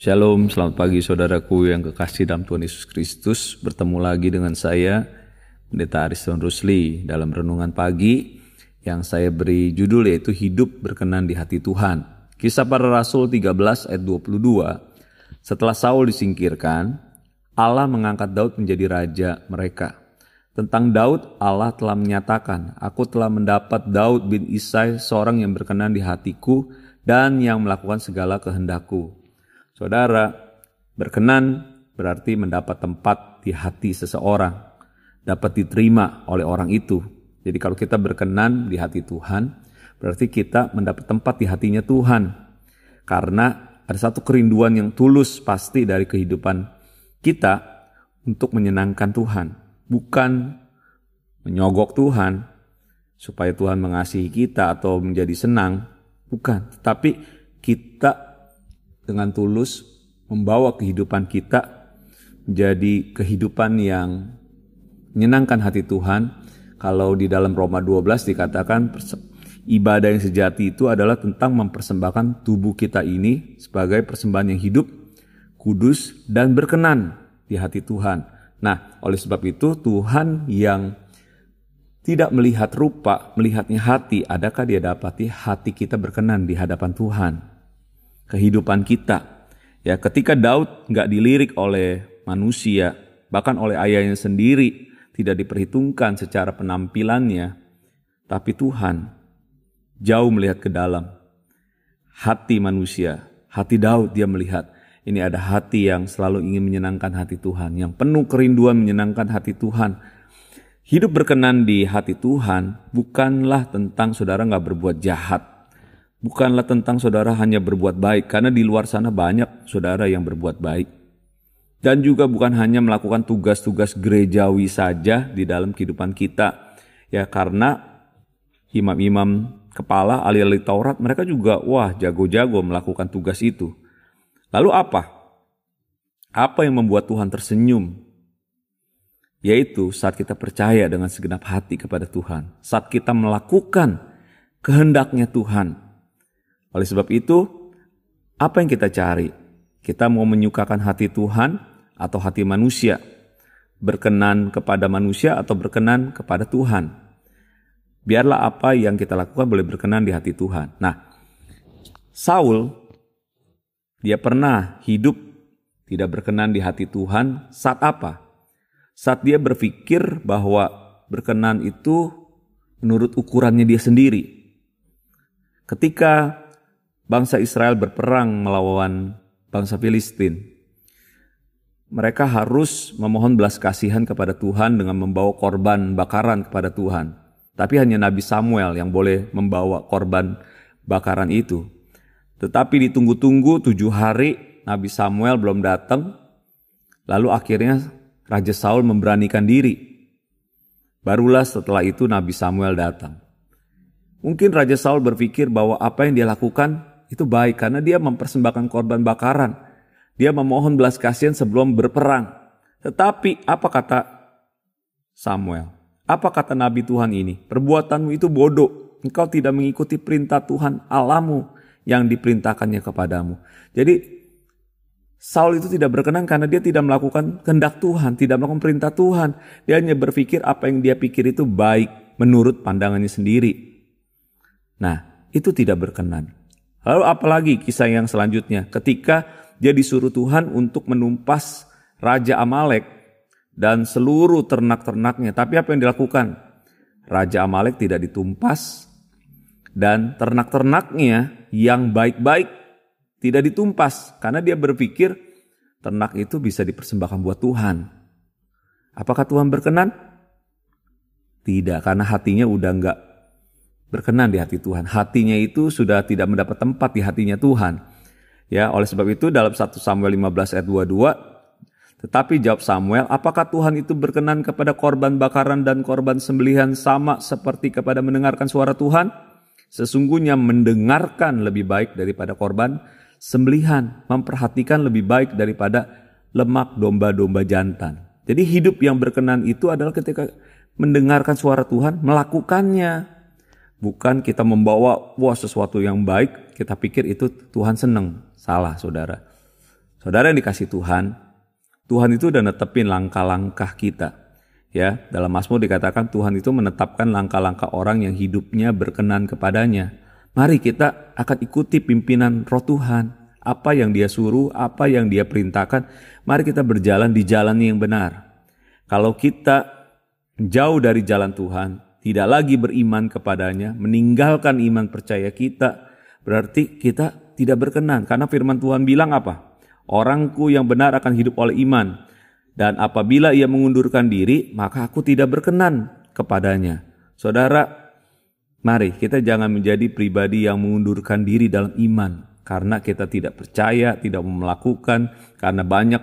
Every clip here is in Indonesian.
Shalom, selamat pagi saudaraku yang kekasih dalam Tuhan Yesus Kristus. Bertemu lagi dengan saya, Pendeta Ariston Rusli, dalam renungan pagi yang saya beri judul yaitu Hidup Berkenan di Hati Tuhan. Kisah para Rasul 13 ayat 22, setelah Saul disingkirkan, Allah mengangkat Daud menjadi raja mereka. Tentang Daud, Allah telah menyatakan, Aku telah mendapat Daud bin Isai, seorang yang berkenan di hatiku dan yang melakukan segala kehendakku Saudara, berkenan berarti mendapat tempat di hati seseorang, dapat diterima oleh orang itu. Jadi kalau kita berkenan di hati Tuhan, berarti kita mendapat tempat di hatinya Tuhan. Karena ada satu kerinduan yang tulus pasti dari kehidupan kita untuk menyenangkan Tuhan, bukan menyogok Tuhan supaya Tuhan mengasihi kita atau menjadi senang, bukan, tapi kita dengan tulus membawa kehidupan kita menjadi kehidupan yang menyenangkan hati Tuhan. Kalau di dalam Roma 12 dikatakan ibadah yang sejati itu adalah tentang mempersembahkan tubuh kita ini sebagai persembahan yang hidup, kudus, dan berkenan di hati Tuhan. Nah, oleh sebab itu Tuhan yang tidak melihat rupa, melihatnya hati, adakah dia dapati hati kita berkenan di hadapan Tuhan? Kehidupan kita. Ya, ketika Daud nggak dilirik oleh manusia, bahkan oleh ayahnya sendiri, tidak diperhitungkan secara penampilannya, tapi Tuhan jauh melihat ke dalam hati manusia, hati Daud dia melihat ini ada hati yang selalu ingin menyenangkan hati Tuhan, yang penuh kerinduan menyenangkan hati Tuhan. Hidup berkenan di hati Tuhan bukanlah tentang saudara nggak berbuat jahat, bukanlah tentang saudara hanya berbuat baik, karena di luar sana banyak saudara yang berbuat baik. Dan juga bukan hanya melakukan tugas-tugas gerejawi saja di dalam kehidupan kita. Ya karena imam-imam kepala ahli-ahli Taurat mereka juga wah jago-jago melakukan tugas itu. Lalu apa? Apa yang membuat Tuhan tersenyum? Yaitu saat kita percaya dengan segenap hati kepada Tuhan. Saat kita melakukan kehendaknya Tuhan oleh sebab itu, apa yang kita cari? Kita mau menyukakan hati Tuhan atau hati manusia? Berkenan kepada manusia atau berkenan kepada Tuhan? Biarlah apa yang kita lakukan boleh berkenan di hati Tuhan. Nah, Saul dia pernah hidup tidak berkenan di hati Tuhan saat apa? Saat dia berpikir bahwa berkenan itu menurut ukurannya dia sendiri. Ketika bangsa Israel berperang melawan bangsa Filistin, mereka harus memohon belas kasihan kepada Tuhan dengan membawa korban bakaran kepada Tuhan. Tapi hanya Nabi Samuel yang boleh membawa korban bakaran itu. Tetapi ditunggu-tunggu tujuh hari Nabi Samuel belum datang. Lalu akhirnya Raja Saul memberanikan diri. Barulah setelah itu Nabi Samuel datang. Mungkin Raja Saul berpikir bahwa apa yang dia lakukan itu baik karena dia mempersembahkan korban bakaran. Dia memohon belas kasihan sebelum berperang. Tetapi apa kata Samuel? Apa kata Nabi Tuhan ini? Perbuatanmu itu bodoh. Engkau tidak mengikuti perintah Tuhan Allahmu yang diperintahkannya kepadamu. Jadi Saul itu tidak berkenan karena dia tidak melakukan kehendak Tuhan, tidak melakukan perintah Tuhan. Dia hanya berpikir apa yang dia pikir itu baik menurut pandangannya sendiri. Nah, itu tidak berkenan. Lalu apalagi kisah yang selanjutnya ketika dia disuruh Tuhan untuk menumpas Raja Amalek dan seluruh ternak-ternaknya. Tapi apa yang dilakukan? Raja Amalek tidak ditumpas dan ternak-ternaknya yang baik-baik tidak ditumpas karena dia berpikir ternak itu bisa dipersembahkan buat Tuhan. Apakah Tuhan berkenan? Tidak, karena hatinya udah nggak berkenan di hati Tuhan. Hatinya itu sudah tidak mendapat tempat di hatinya Tuhan. Ya, oleh sebab itu dalam 1 Samuel 15 ayat 22 Tetapi jawab Samuel, apakah Tuhan itu berkenan kepada korban bakaran dan korban sembelihan sama seperti kepada mendengarkan suara Tuhan? Sesungguhnya mendengarkan lebih baik daripada korban sembelihan, memperhatikan lebih baik daripada lemak domba-domba jantan. Jadi hidup yang berkenan itu adalah ketika mendengarkan suara Tuhan, melakukannya. Bukan kita membawa wah sesuatu yang baik, kita pikir itu Tuhan senang. Salah saudara. Saudara yang dikasih Tuhan, Tuhan itu udah netepin langkah-langkah kita. Ya, dalam Mazmur dikatakan Tuhan itu menetapkan langkah-langkah orang yang hidupnya berkenan kepadanya. Mari kita akan ikuti pimpinan roh Tuhan. Apa yang dia suruh, apa yang dia perintahkan, mari kita berjalan di jalan yang benar. Kalau kita jauh dari jalan Tuhan, tidak lagi beriman kepadanya, meninggalkan iman percaya kita, berarti kita tidak berkenan. Karena firman Tuhan bilang apa? Orangku yang benar akan hidup oleh iman. Dan apabila ia mengundurkan diri, maka aku tidak berkenan kepadanya. Saudara, mari kita jangan menjadi pribadi yang mengundurkan diri dalam iman. Karena kita tidak percaya, tidak melakukan, karena banyak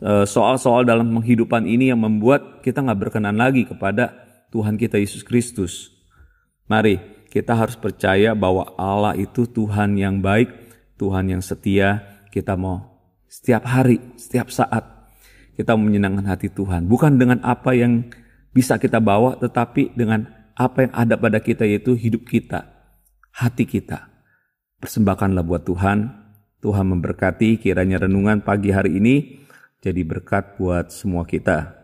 e, soal-soal dalam kehidupan ini yang membuat kita nggak berkenan lagi kepada Tuhan kita Yesus Kristus. Mari kita harus percaya bahwa Allah itu Tuhan yang baik, Tuhan yang setia. Kita mau setiap hari, setiap saat kita menyenangkan hati Tuhan. Bukan dengan apa yang bisa kita bawa, tetapi dengan apa yang ada pada kita yaitu hidup kita, hati kita. Persembahkanlah buat Tuhan. Tuhan memberkati kiranya renungan pagi hari ini jadi berkat buat semua kita.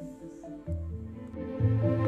thank you